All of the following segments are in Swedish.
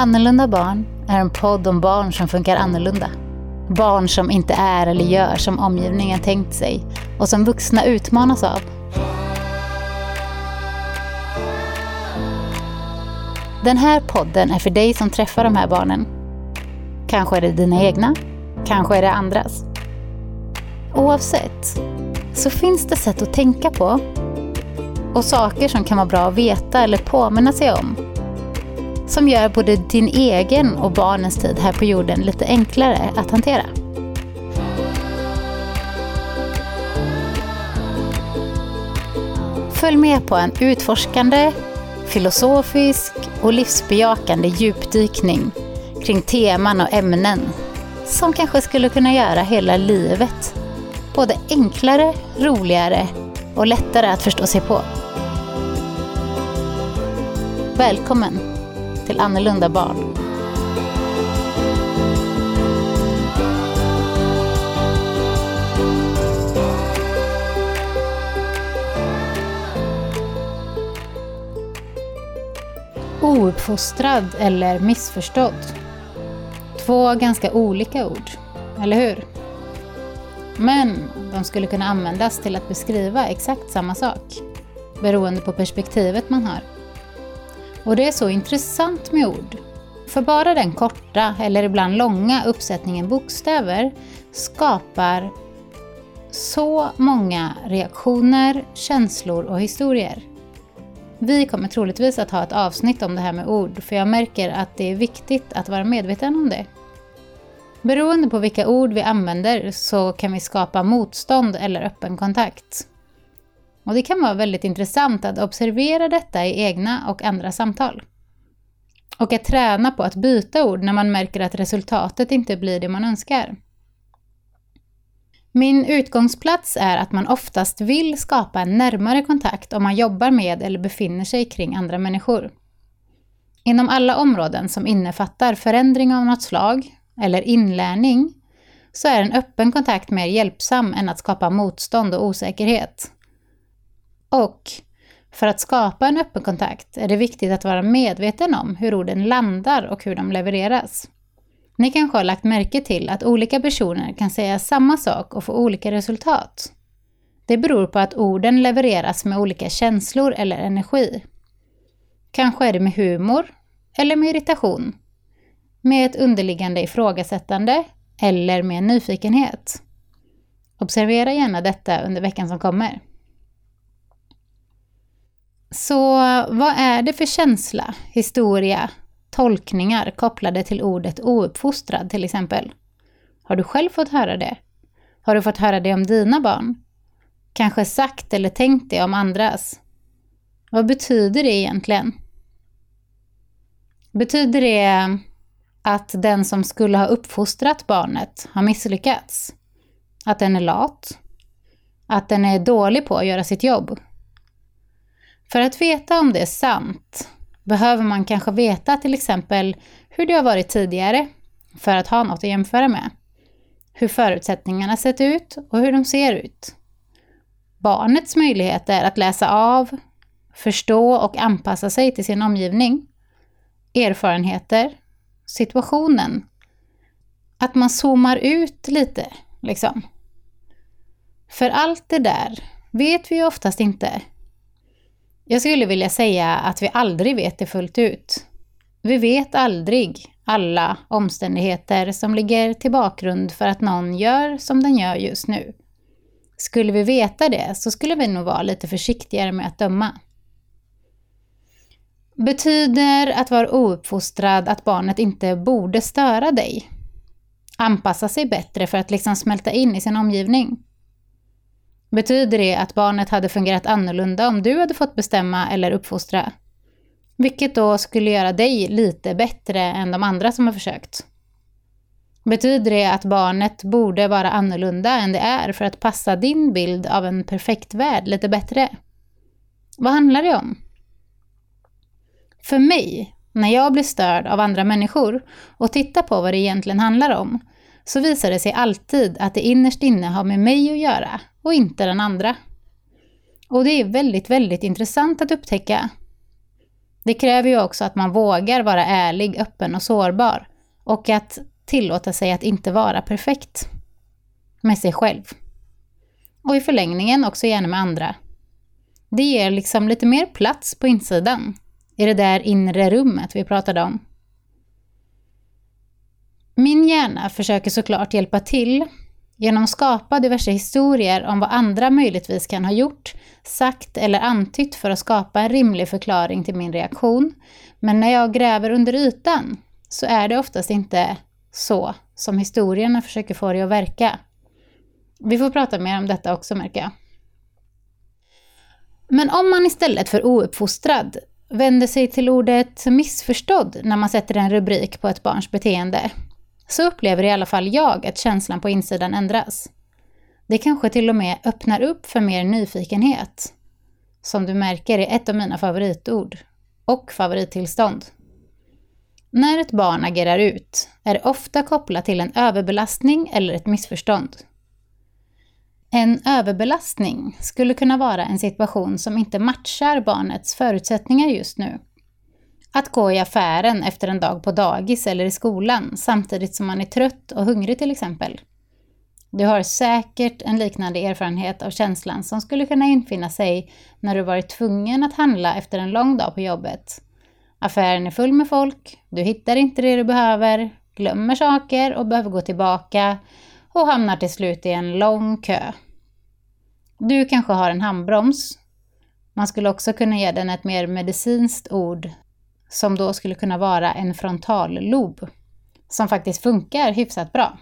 Annorlunda barn är en podd om barn som funkar annorlunda. Barn som inte är eller gör som omgivningen tänkt sig och som vuxna utmanas av. Den här podden är för dig som träffar de här barnen. Kanske är det dina egna, kanske är det andras. Oavsett så finns det sätt att tänka på och saker som kan vara bra att veta eller påminna sig om som gör både din egen och barnens tid här på jorden lite enklare att hantera. Följ med på en utforskande, filosofisk och livsbejakande djupdykning kring teman och ämnen som kanske skulle kunna göra hela livet både enklare, roligare och lättare att förstå sig på. Välkommen till annorlunda barn. Ouppfostrad eller missförstådd. Två ganska olika ord, eller hur? Men de skulle kunna användas till att beskriva exakt samma sak, beroende på perspektivet man har. Och det är så intressant med ord. För bara den korta, eller ibland långa, uppsättningen bokstäver skapar så många reaktioner, känslor och historier. Vi kommer troligtvis att ha ett avsnitt om det här med ord, för jag märker att det är viktigt att vara medveten om det. Beroende på vilka ord vi använder så kan vi skapa motstånd eller öppen kontakt. Och det kan vara väldigt intressant att observera detta i egna och andra samtal. Och att träna på att byta ord när man märker att resultatet inte blir det man önskar. Min utgångsplats är att man oftast vill skapa en närmare kontakt om man jobbar med eller befinner sig kring andra människor. Inom alla områden som innefattar förändring av något slag eller inlärning så är en öppen kontakt mer hjälpsam än att skapa motstånd och osäkerhet. Och för att skapa en öppen kontakt är det viktigt att vara medveten om hur orden landar och hur de levereras. Ni kanske har lagt märke till att olika personer kan säga samma sak och få olika resultat. Det beror på att orden levereras med olika känslor eller energi. Kanske är det med humor eller med irritation. Med ett underliggande ifrågasättande eller med nyfikenhet. Observera gärna detta under veckan som kommer. Så vad är det för känsla, historia, tolkningar kopplade till ordet ouppfostrad till exempel? Har du själv fått höra det? Har du fått höra det om dina barn? Kanske sagt eller tänkt det om andras? Vad betyder det egentligen? Betyder det att den som skulle ha uppfostrat barnet har misslyckats? Att den är lat? Att den är dålig på att göra sitt jobb? För att veta om det är sant behöver man kanske veta till exempel hur det har varit tidigare för att ha något att jämföra med. Hur förutsättningarna sett ut och hur de ser ut. Barnets möjligheter att läsa av, förstå och anpassa sig till sin omgivning. Erfarenheter, situationen. Att man zoomar ut lite, liksom. För allt det där vet vi ju oftast inte jag skulle vilja säga att vi aldrig vet det fullt ut. Vi vet aldrig alla omständigheter som ligger till bakgrund för att någon gör som den gör just nu. Skulle vi veta det så skulle vi nog vara lite försiktigare med att döma. Betyder att vara ouppfostrad att barnet inte borde störa dig? Anpassa sig bättre för att liksom smälta in i sin omgivning? Betyder det att barnet hade fungerat annorlunda om du hade fått bestämma eller uppfostra? Vilket då skulle göra dig lite bättre än de andra som har försökt. Betyder det att barnet borde vara annorlunda än det är för att passa din bild av en perfekt värld lite bättre? Vad handlar det om? För mig, när jag blir störd av andra människor och tittar på vad det egentligen handlar om, så visar det sig alltid att det innerst inne har med mig att göra och inte den andra. Och det är väldigt, väldigt intressant att upptäcka. Det kräver ju också att man vågar vara ärlig, öppen och sårbar. Och att tillåta sig att inte vara perfekt. Med sig själv. Och i förlängningen också gärna med andra. Det ger liksom lite mer plats på insidan. I det där inre rummet vi pratade om. Min hjärna försöker såklart hjälpa till genom att skapa diverse historier om vad andra möjligtvis kan ha gjort, sagt eller antytt för att skapa en rimlig förklaring till min reaktion. Men när jag gräver under ytan så är det oftast inte så som historierna försöker få det att verka. Vi får prata mer om detta också märker jag. Men om man istället för ouppfostrad vänder sig till ordet missförstådd när man sätter en rubrik på ett barns beteende, så upplever i alla fall jag att känslan på insidan ändras. Det kanske till och med öppnar upp för mer nyfikenhet. Som du märker är ett av mina favoritord. Och favorittillstånd. När ett barn agerar ut är det ofta kopplat till en överbelastning eller ett missförstånd. En överbelastning skulle kunna vara en situation som inte matchar barnets förutsättningar just nu. Att gå i affären efter en dag på dagis eller i skolan samtidigt som man är trött och hungrig till exempel. Du har säkert en liknande erfarenhet av känslan som skulle kunna infinna sig när du varit tvungen att handla efter en lång dag på jobbet. Affären är full med folk, du hittar inte det du behöver, glömmer saker och behöver gå tillbaka och hamnar till slut i en lång kö. Du kanske har en handbroms. Man skulle också kunna ge den ett mer medicinskt ord som då skulle kunna vara en frontallob, som faktiskt funkar hyfsat bra.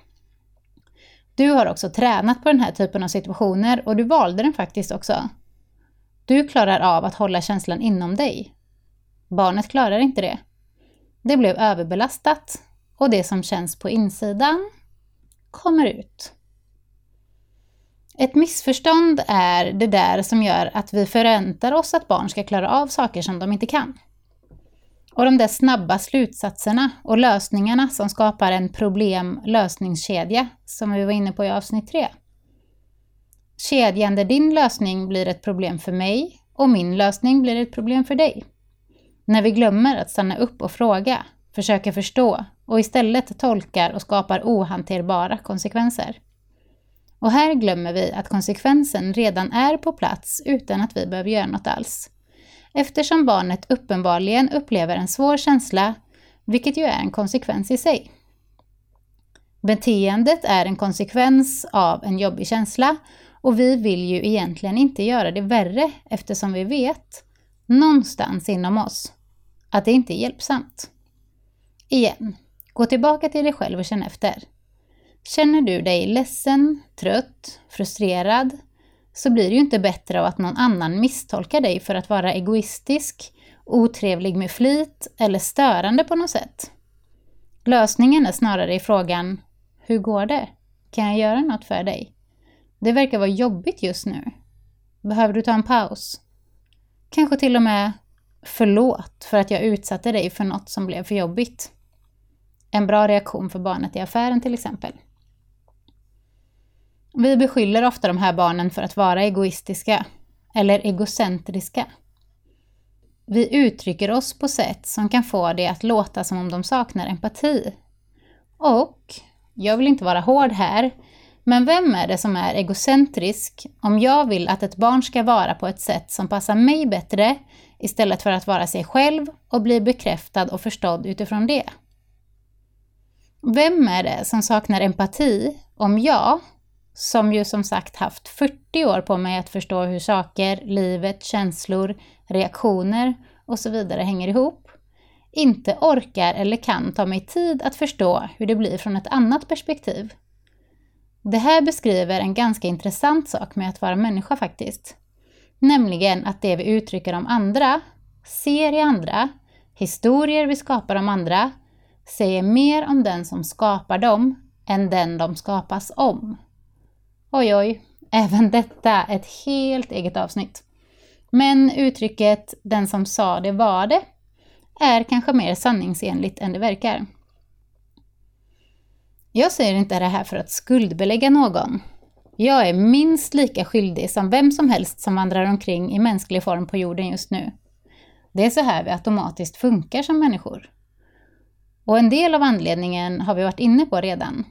Du har också tränat på den här typen av situationer och du valde den faktiskt också. Du klarar av att hålla känslan inom dig. Barnet klarar inte det. Det blev överbelastat och det som känns på insidan kommer ut. Ett missförstånd är det där som gör att vi förväntar oss att barn ska klara av saker som de inte kan. Och de där snabba slutsatserna och lösningarna som skapar en problem-lösningskedja, som vi var inne på i avsnitt 3. Kedjan där din lösning blir ett problem för mig och min lösning blir ett problem för dig. När vi glömmer att stanna upp och fråga, försöka förstå och istället tolkar och skapar ohanterbara konsekvenser. Och här glömmer vi att konsekvensen redan är på plats utan att vi behöver göra något alls eftersom barnet uppenbarligen upplever en svår känsla, vilket ju är en konsekvens i sig. Beteendet är en konsekvens av en jobbig känsla och vi vill ju egentligen inte göra det värre eftersom vi vet, någonstans inom oss, att det inte är hjälpsamt. Igen, gå tillbaka till dig själv och känn efter. Känner du dig ledsen, trött, frustrerad, så blir det ju inte bättre av att någon annan misstolkar dig för att vara egoistisk, otrevlig med flit eller störande på något sätt. Lösningen är snarare i frågan Hur går det? Kan jag göra något för dig? Det verkar vara jobbigt just nu. Behöver du ta en paus? Kanske till och med Förlåt för att jag utsatte dig för något som blev för jobbigt. En bra reaktion för barnet i affären till exempel. Vi beskyller ofta de här barnen för att vara egoistiska eller egocentriska. Vi uttrycker oss på sätt som kan få det att låta som om de saknar empati. Och, jag vill inte vara hård här, men vem är det som är egocentrisk om jag vill att ett barn ska vara på ett sätt som passar mig bättre istället för att vara sig själv och bli bekräftad och förstådd utifrån det? Vem är det som saknar empati om jag, som ju som sagt haft 40 år på mig att förstå hur saker, livet, känslor, reaktioner och så vidare hänger ihop, inte orkar eller kan ta mig tid att förstå hur det blir från ett annat perspektiv. Det här beskriver en ganska intressant sak med att vara människa faktiskt. Nämligen att det vi uttrycker om andra, ser i andra, historier vi skapar om andra, säger mer om den som skapar dem än den de skapas om. Oj, oj, även detta ett helt eget avsnitt. Men uttrycket ”den som sa det var det” är kanske mer sanningsenligt än det verkar. Jag säger inte det här för att skuldbelägga någon. Jag är minst lika skyldig som vem som helst som vandrar omkring i mänsklig form på jorden just nu. Det är så här vi automatiskt funkar som människor. Och en del av anledningen har vi varit inne på redan.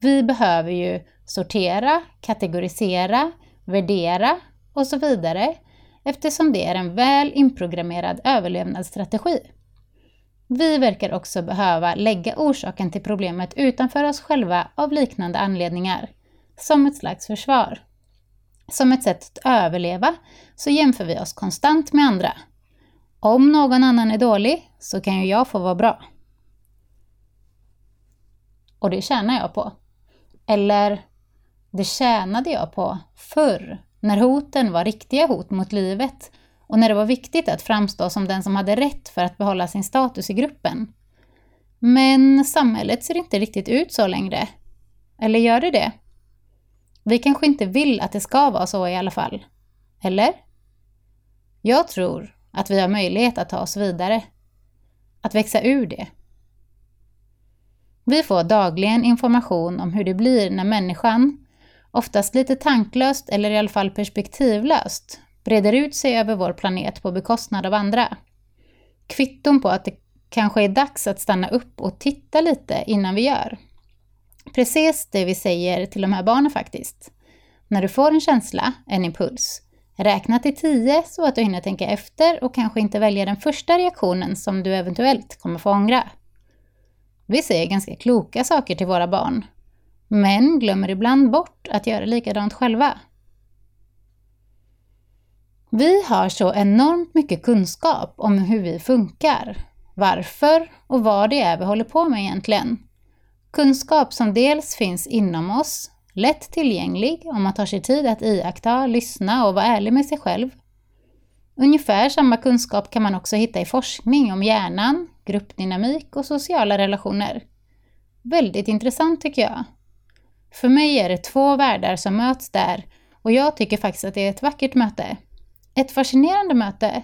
Vi behöver ju sortera, kategorisera, värdera och så vidare eftersom det är en väl inprogrammerad överlevnadsstrategi. Vi verkar också behöva lägga orsaken till problemet utanför oss själva av liknande anledningar, som ett slags försvar. Som ett sätt att överleva så jämför vi oss konstant med andra. Om någon annan är dålig så kan ju jag få vara bra. Och det tjänar jag på. Eller, det tjänade jag på förr, när hoten var riktiga hot mot livet och när det var viktigt att framstå som den som hade rätt för att behålla sin status i gruppen. Men samhället ser inte riktigt ut så längre. Eller gör det det? Vi kanske inte vill att det ska vara så i alla fall. Eller? Jag tror att vi har möjlighet att ta oss vidare. Att växa ur det. Vi får dagligen information om hur det blir när människan, oftast lite tanklöst eller i alla fall perspektivlöst, breder ut sig över vår planet på bekostnad av andra. Kvitton på att det kanske är dags att stanna upp och titta lite innan vi gör. Precis det vi säger till de här barnen faktiskt. När du får en känsla, en impuls, räkna till tio så att du hinner tänka efter och kanske inte välja den första reaktionen som du eventuellt kommer få ångra. Vi säger ganska kloka saker till våra barn, men glömmer ibland bort att göra likadant själva. Vi har så enormt mycket kunskap om hur vi funkar, varför och vad det är vi håller på med egentligen. Kunskap som dels finns inom oss, lätt tillgänglig om man tar sig tid att iaktta, lyssna och vara ärlig med sig själv. Ungefär samma kunskap kan man också hitta i forskning om hjärnan, gruppdynamik och sociala relationer. Väldigt intressant tycker jag. För mig är det två världar som möts där och jag tycker faktiskt att det är ett vackert möte. Ett fascinerande möte.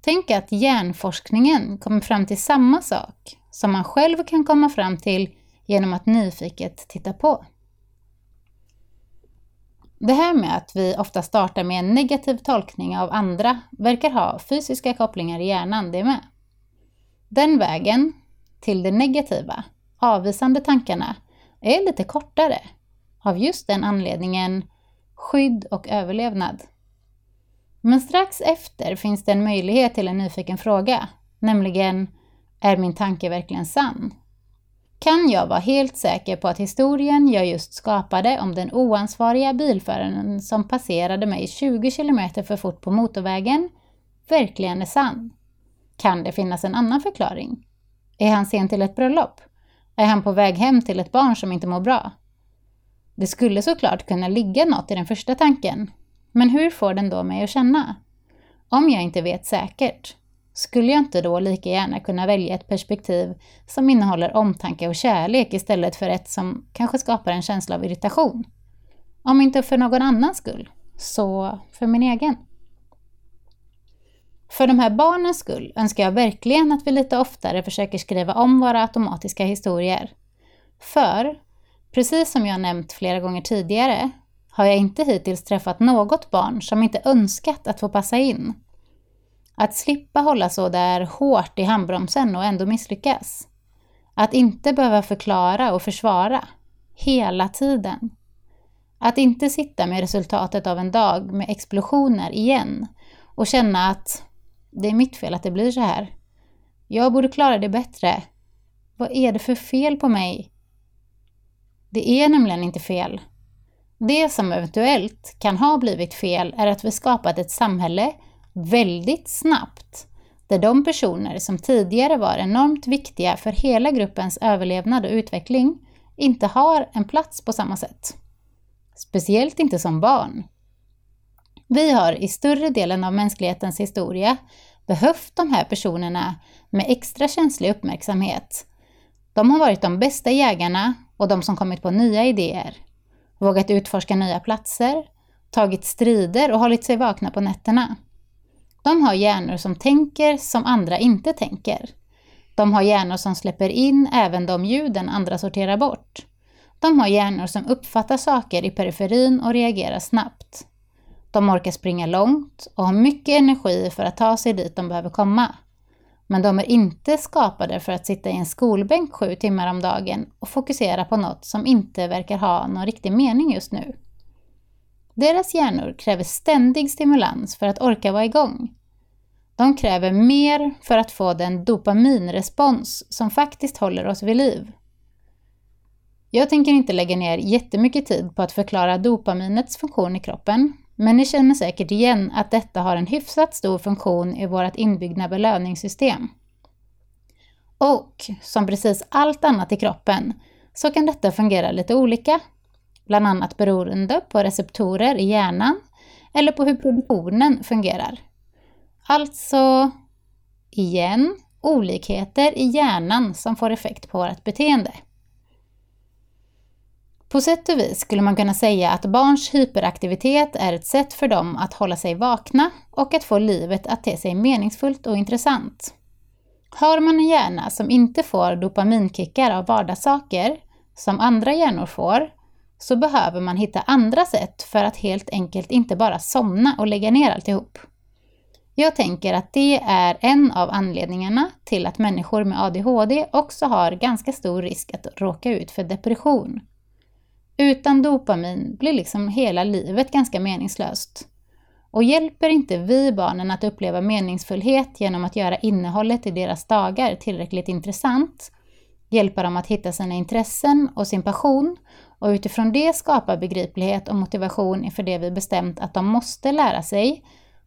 Tänk att hjärnforskningen kommer fram till samma sak som man själv kan komma fram till genom att nyfiket titta på. Det här med att vi ofta startar med en negativ tolkning av andra verkar ha fysiska kopplingar i hjärnan det med. Den vägen till det negativa, avvisande tankarna, är lite kortare av just den anledningen skydd och överlevnad. Men strax efter finns det en möjlighet till en nyfiken fråga, nämligen är min tanke verkligen sann? Kan jag vara helt säker på att historien jag just skapade om den oansvariga bilföraren som passerade mig 20 km för fort på motorvägen verkligen är sann? Kan det finnas en annan förklaring? Är han sen till ett bröllop? Är han på väg hem till ett barn som inte mår bra? Det skulle såklart kunna ligga något i den första tanken, men hur får den då mig att känna? Om jag inte vet säkert, skulle jag inte då lika gärna kunna välja ett perspektiv som innehåller omtanke och kärlek istället för ett som kanske skapar en känsla av irritation? Om inte för någon annans skull, så för min egen. För de här barnens skull önskar jag verkligen att vi lite oftare försöker skriva om våra automatiska historier. För, precis som jag nämnt flera gånger tidigare, har jag inte hittills träffat något barn som inte önskat att få passa in. Att slippa hålla så där hårt i handbromsen och ändå misslyckas. Att inte behöva förklara och försvara. Hela tiden. Att inte sitta med resultatet av en dag med explosioner igen och känna att det är mitt fel att det blir så här. Jag borde klara det bättre. Vad är det för fel på mig? Det är nämligen inte fel. Det som eventuellt kan ha blivit fel är att vi skapat ett samhälle väldigt snabbt där de personer som tidigare var enormt viktiga för hela gruppens överlevnad och utveckling inte har en plats på samma sätt. Speciellt inte som barn. Vi har i större delen av mänsklighetens historia behövt de här personerna med extra känslig uppmärksamhet. De har varit de bästa jägarna och de som kommit på nya idéer, vågat utforska nya platser, tagit strider och hållit sig vakna på nätterna. De har hjärnor som tänker som andra inte tänker. De har hjärnor som släpper in även de ljuden andra sorterar bort. De har hjärnor som uppfattar saker i periferin och reagerar snabbt. De orkar springa långt och har mycket energi för att ta sig dit de behöver komma. Men de är inte skapade för att sitta i en skolbänk sju timmar om dagen och fokusera på något som inte verkar ha någon riktig mening just nu. Deras hjärnor kräver ständig stimulans för att orka vara igång. De kräver mer för att få den dopaminrespons som faktiskt håller oss vid liv. Jag tänker inte lägga ner jättemycket tid på att förklara dopaminets funktion i kroppen, men ni känner säkert igen att detta har en hyfsat stor funktion i vårt inbyggda belöningssystem. Och som precis allt annat i kroppen så kan detta fungera lite olika, bland annat beroende på receptorer i hjärnan eller på hur produktionen fungerar. Alltså, igen, olikheter i hjärnan som får effekt på vårt beteende. På sätt och vis skulle man kunna säga att barns hyperaktivitet är ett sätt för dem att hålla sig vakna och att få livet att te sig meningsfullt och intressant. Har man en hjärna som inte får dopaminkickar av vardagssaker, som andra hjärnor får, så behöver man hitta andra sätt för att helt enkelt inte bara somna och lägga ner alltihop. Jag tänker att det är en av anledningarna till att människor med ADHD också har ganska stor risk att råka ut för depression. Utan dopamin blir liksom hela livet ganska meningslöst. Och hjälper inte vi barnen att uppleva meningsfullhet genom att göra innehållet i deras dagar tillräckligt intressant, hjälpa dem att hitta sina intressen och sin passion och utifrån det skapa begriplighet och motivation inför det vi bestämt att de måste lära sig,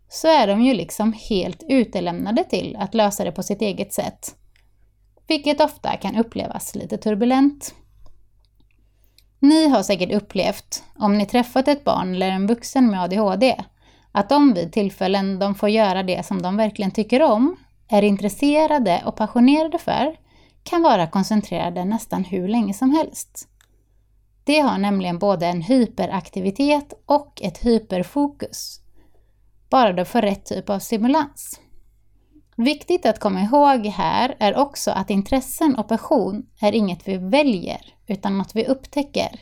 så är de ju liksom helt utelämnade till att lösa det på sitt eget sätt. Vilket ofta kan upplevas lite turbulent. Ni har säkert upplevt, om ni träffat ett barn eller en vuxen med ADHD, att de vid tillfällen de får göra det som de verkligen tycker om, är intresserade och passionerade för, kan vara koncentrerade nästan hur länge som helst. Det har nämligen både en hyperaktivitet och ett hyperfokus. Bara de får rätt typ av stimulans. Viktigt att komma ihåg här är också att intressen och passion är inget vi väljer, utan något vi upptäcker.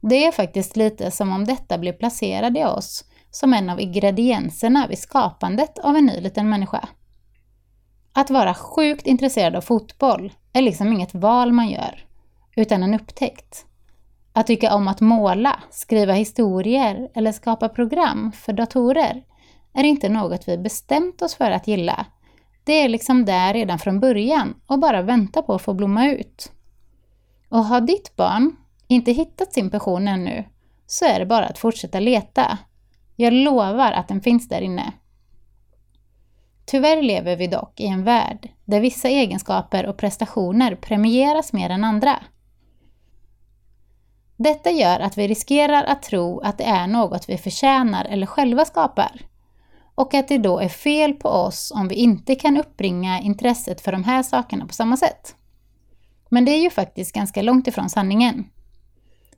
Det är faktiskt lite som om detta blir placerat i oss som en av ingredienserna vid skapandet av en ny liten människa. Att vara sjukt intresserad av fotboll är liksom inget val man gör, utan en upptäckt. Att tycka om att måla, skriva historier eller skapa program för datorer är inte något vi bestämt oss för att gilla. Det är liksom där redan från början och bara vänta på att få blomma ut. Och har ditt barn inte hittat sin passion ännu, så är det bara att fortsätta leta. Jag lovar att den finns där inne. Tyvärr lever vi dock i en värld där vissa egenskaper och prestationer premieras mer än andra. Detta gör att vi riskerar att tro att det är något vi förtjänar eller själva skapar. Och att det då är fel på oss om vi inte kan uppbringa intresset för de här sakerna på samma sätt. Men det är ju faktiskt ganska långt ifrån sanningen.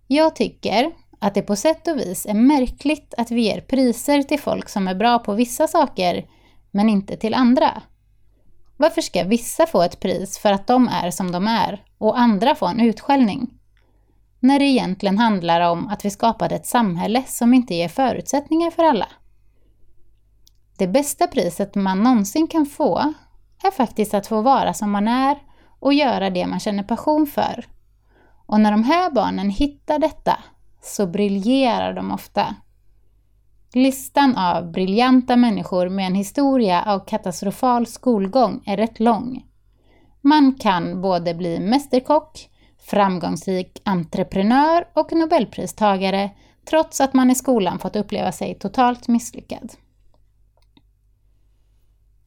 Jag tycker att det på sätt och vis är märkligt att vi ger priser till folk som är bra på vissa saker, men inte till andra. Varför ska vissa få ett pris för att de är som de är och andra få en utskällning? När det egentligen handlar om att vi skapade ett samhälle som inte ger förutsättningar för alla. Det bästa priset man någonsin kan få är faktiskt att få vara som man är och göra det man känner passion för. Och när de här barnen hittar detta så briljerar de ofta. Listan av briljanta människor med en historia av katastrofal skolgång är rätt lång. Man kan både bli mästerkock, framgångsrik entreprenör och nobelpristagare trots att man i skolan fått uppleva sig totalt misslyckad.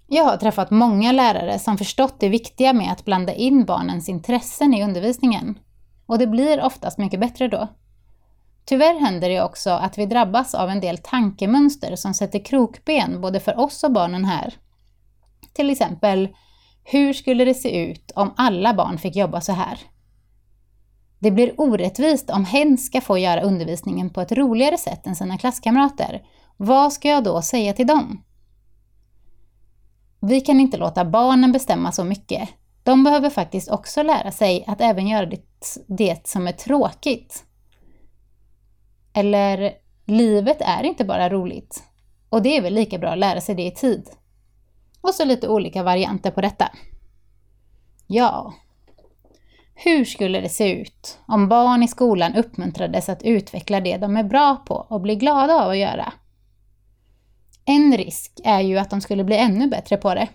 Jag har träffat många lärare som förstått det viktiga med att blanda in barnens intressen i undervisningen. Och det blir oftast mycket bättre då. Tyvärr händer det också att vi drabbas av en del tankemönster som sätter krokben både för oss och barnen här. Till exempel, hur skulle det se ut om alla barn fick jobba så här? Det blir orättvist om hen ska få göra undervisningen på ett roligare sätt än sina klasskamrater. Vad ska jag då säga till dem? Vi kan inte låta barnen bestämma så mycket. De behöver faktiskt också lära sig att även göra det, det som är tråkigt. Eller livet är inte bara roligt. Och det är väl lika bra att lära sig det i tid. Och så lite olika varianter på detta. Ja, hur skulle det se ut om barn i skolan uppmuntrades att utveckla det de är bra på och blir glada av att göra? En risk är ju att de skulle bli ännu bättre på det.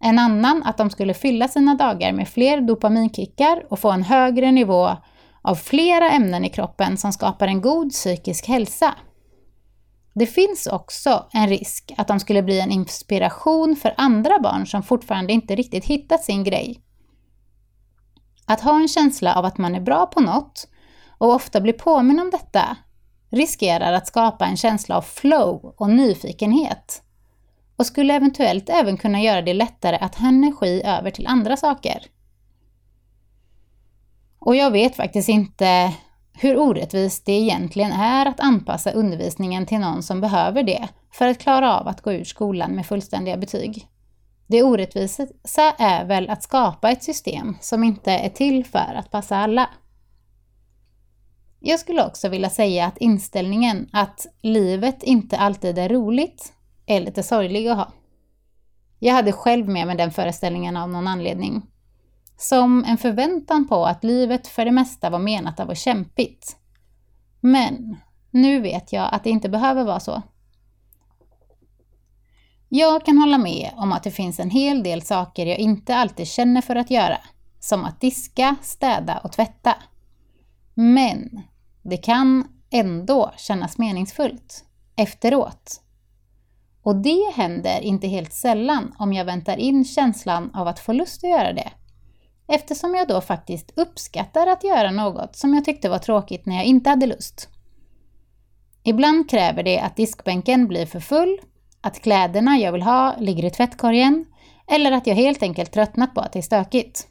En annan att de skulle fylla sina dagar med fler dopaminkickar och få en högre nivå av flera ämnen i kroppen som skapar en god psykisk hälsa. Det finns också en risk att de skulle bli en inspiration för andra barn som fortfarande inte riktigt hittat sin grej. Att ha en känsla av att man är bra på något och ofta bli påminn om detta riskerar att skapa en känsla av flow och nyfikenhet och skulle eventuellt även kunna göra det lättare att ha energi över till andra saker. Och jag vet faktiskt inte hur orättvist det egentligen är att anpassa undervisningen till någon som behöver det för att klara av att gå ur skolan med fullständiga betyg. Det orättvisa är väl att skapa ett system som inte är till för att passa alla. Jag skulle också vilja säga att inställningen att livet inte alltid är roligt är lite sorglig att ha. Jag hade själv med mig den föreställningen av någon anledning. Som en förväntan på att livet för det mesta var menat att vara kämpigt. Men nu vet jag att det inte behöver vara så. Jag kan hålla med om att det finns en hel del saker jag inte alltid känner för att göra, som att diska, städa och tvätta. Men det kan ändå kännas meningsfullt efteråt. Och det händer inte helt sällan om jag väntar in känslan av att få lust att göra det. Eftersom jag då faktiskt uppskattar att göra något som jag tyckte var tråkigt när jag inte hade lust. Ibland kräver det att diskbänken blir för full, att kläderna jag vill ha ligger i tvättkorgen eller att jag helt enkelt tröttnat på att det är stökigt.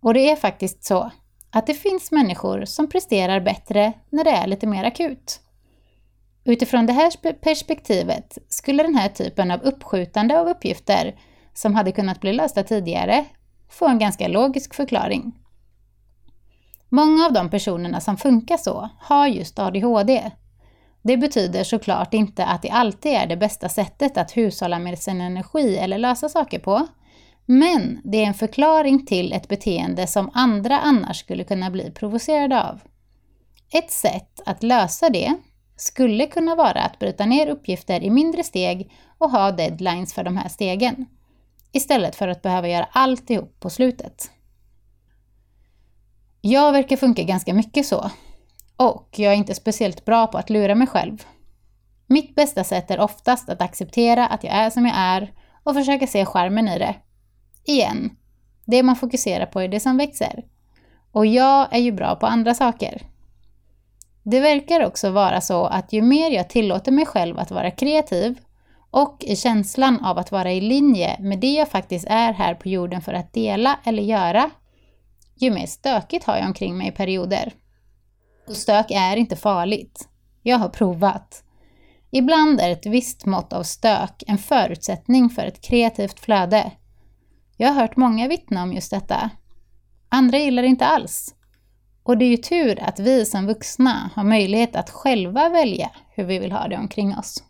Och det är faktiskt så att det finns människor som presterar bättre när det är lite mer akut. Utifrån det här perspektivet skulle den här typen av uppskjutande av uppgifter som hade kunnat bli lösta tidigare få en ganska logisk förklaring. Många av de personerna som funkar så har just ADHD. Det betyder såklart inte att det alltid är det bästa sättet att hushålla med sin energi eller lösa saker på, men det är en förklaring till ett beteende som andra annars skulle kunna bli provocerade av. Ett sätt att lösa det skulle kunna vara att bryta ner uppgifter i mindre steg och ha deadlines för de här stegen, istället för att behöva göra alltihop på slutet. Jag verkar funka ganska mycket så, och jag är inte speciellt bra på att lura mig själv. Mitt bästa sätt är oftast att acceptera att jag är som jag är och försöka se skärmen i det. Igen, det man fokuserar på är det som växer. Och jag är ju bra på andra saker. Det verkar också vara så att ju mer jag tillåter mig själv att vara kreativ och i känslan av att vara i linje med det jag faktiskt är här på jorden för att dela eller göra, ju mer stökigt har jag omkring mig i perioder. Och stök är inte farligt. Jag har provat. Ibland är ett visst mått av stök en förutsättning för ett kreativt flöde. Jag har hört många vittna om just detta. Andra gillar det inte alls. Och det är ju tur att vi som vuxna har möjlighet att själva välja hur vi vill ha det omkring oss.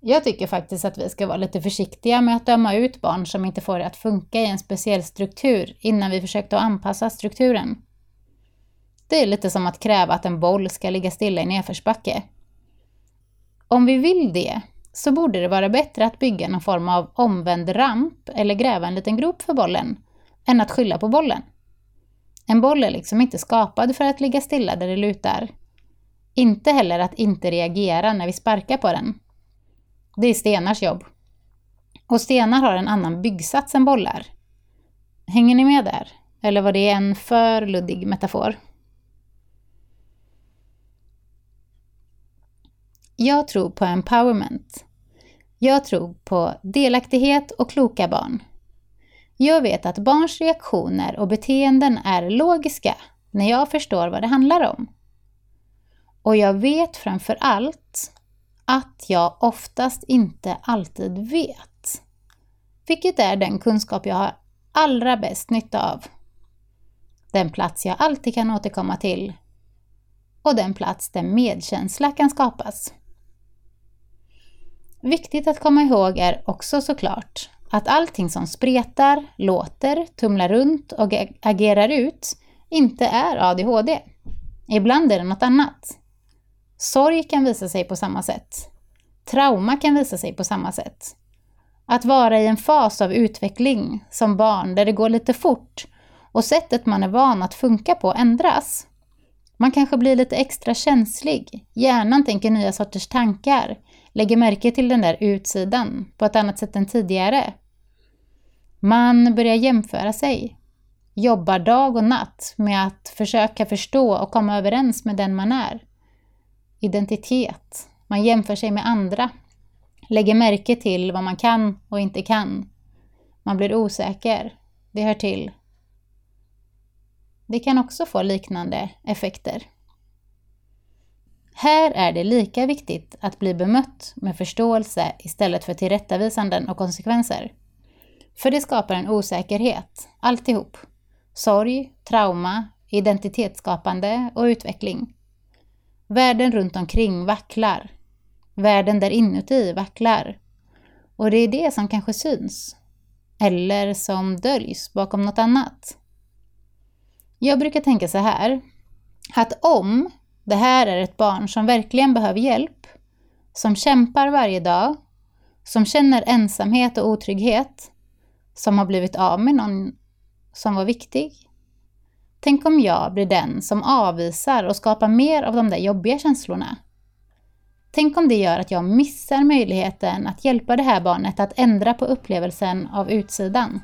Jag tycker faktiskt att vi ska vara lite försiktiga med att döma ut barn som inte får det att funka i en speciell struktur innan vi försökt att anpassa strukturen. Det är lite som att kräva att en boll ska ligga stilla i nedförsbacke. Om vi vill det så borde det vara bättre att bygga någon form av omvänd ramp eller gräva en liten grop för bollen än att skylla på bollen. En boll är liksom inte skapad för att ligga stilla där det lutar. Inte heller att inte reagera när vi sparkar på den. Det är stenars jobb. Och stenar har en annan byggsats än bollar. Hänger ni med där? Eller var det en för luddig metafor? Jag tror på empowerment. Jag tror på delaktighet och kloka barn. Jag vet att barns reaktioner och beteenden är logiska när jag förstår vad det handlar om. Och jag vet framför allt att jag oftast inte alltid vet. Vilket är den kunskap jag har allra bäst nytta av. Den plats jag alltid kan återkomma till. och den plats där medkänsla kan skapas. Viktigt att komma ihåg är också såklart att allting som spretar, låter, tumlar runt och agerar ut inte är ADHD. Ibland är det något annat. Sorg kan visa sig på samma sätt. Trauma kan visa sig på samma sätt. Att vara i en fas av utveckling som barn där det går lite fort och sättet man är van att funka på ändras. Man kanske blir lite extra känslig, hjärnan tänker nya sorters tankar, lägger märke till den där utsidan på ett annat sätt än tidigare. Man börjar jämföra sig, jobbar dag och natt med att försöka förstå och komma överens med den man är. Identitet, man jämför sig med andra, lägger märke till vad man kan och inte kan. Man blir osäker, det hör till. Det kan också få liknande effekter. Här är det lika viktigt att bli bemött med förståelse istället för tillrättavisanden och konsekvenser. För det skapar en osäkerhet, alltihop. Sorg, trauma, identitetsskapande och utveckling. Världen runt omkring vacklar. Världen där inuti vacklar. Och det är det som kanske syns. Eller som döljs bakom något annat. Jag brukar tänka så här, att om det här är ett barn som verkligen behöver hjälp, som kämpar varje dag, som känner ensamhet och otrygghet, som har blivit av med någon som var viktig. Tänk om jag blir den som avvisar och skapar mer av de där jobbiga känslorna. Tänk om det gör att jag missar möjligheten att hjälpa det här barnet att ändra på upplevelsen av utsidan.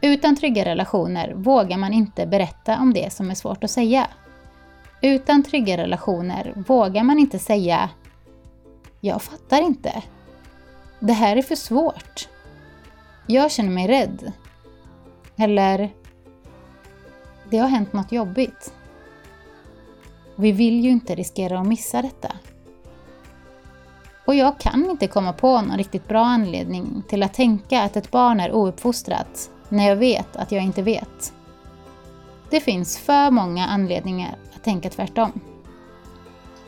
Utan trygga relationer vågar man inte berätta om det som är svårt att säga. Utan trygga relationer vågar man inte säga ”Jag fattar inte. Det här är för svårt. Jag känner mig rädd. Eller Det har hänt något jobbigt. Vi vill ju inte riskera att missa detta. Och jag kan inte komma på någon riktigt bra anledning till att tänka att ett barn är ouppfostrat när jag vet att jag inte vet. Det finns för många anledningar att tänka tvärtom.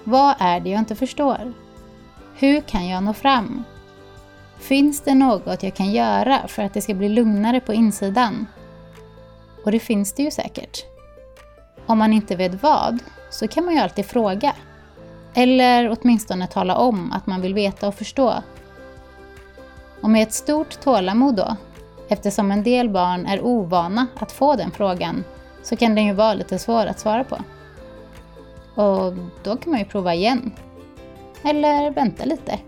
Vad är det jag inte förstår? Hur kan jag nå fram? Finns det något jag kan göra för att det ska bli lugnare på insidan? Och det finns det ju säkert. Om man inte vet vad, så kan man ju alltid fråga. Eller åtminstone tala om att man vill veta och förstå. Och med ett stort tålamod då, eftersom en del barn är ovana att få den frågan, så kan den ju vara lite svår att svara på. Och då kan man ju prova igen. Eller vänta lite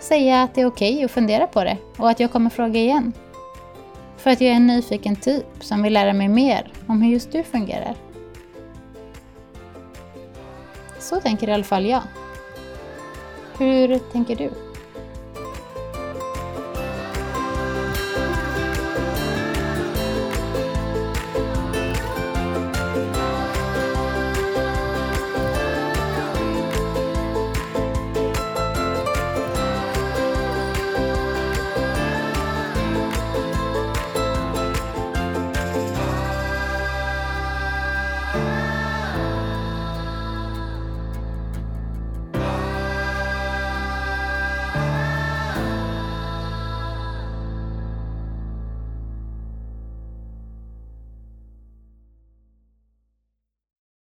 säga att det är okej okay att fundera på det och att jag kommer fråga igen. För att jag är en nyfiken typ som vill lära mig mer om hur just du fungerar. Så tänker i alla fall jag. Hur tänker du?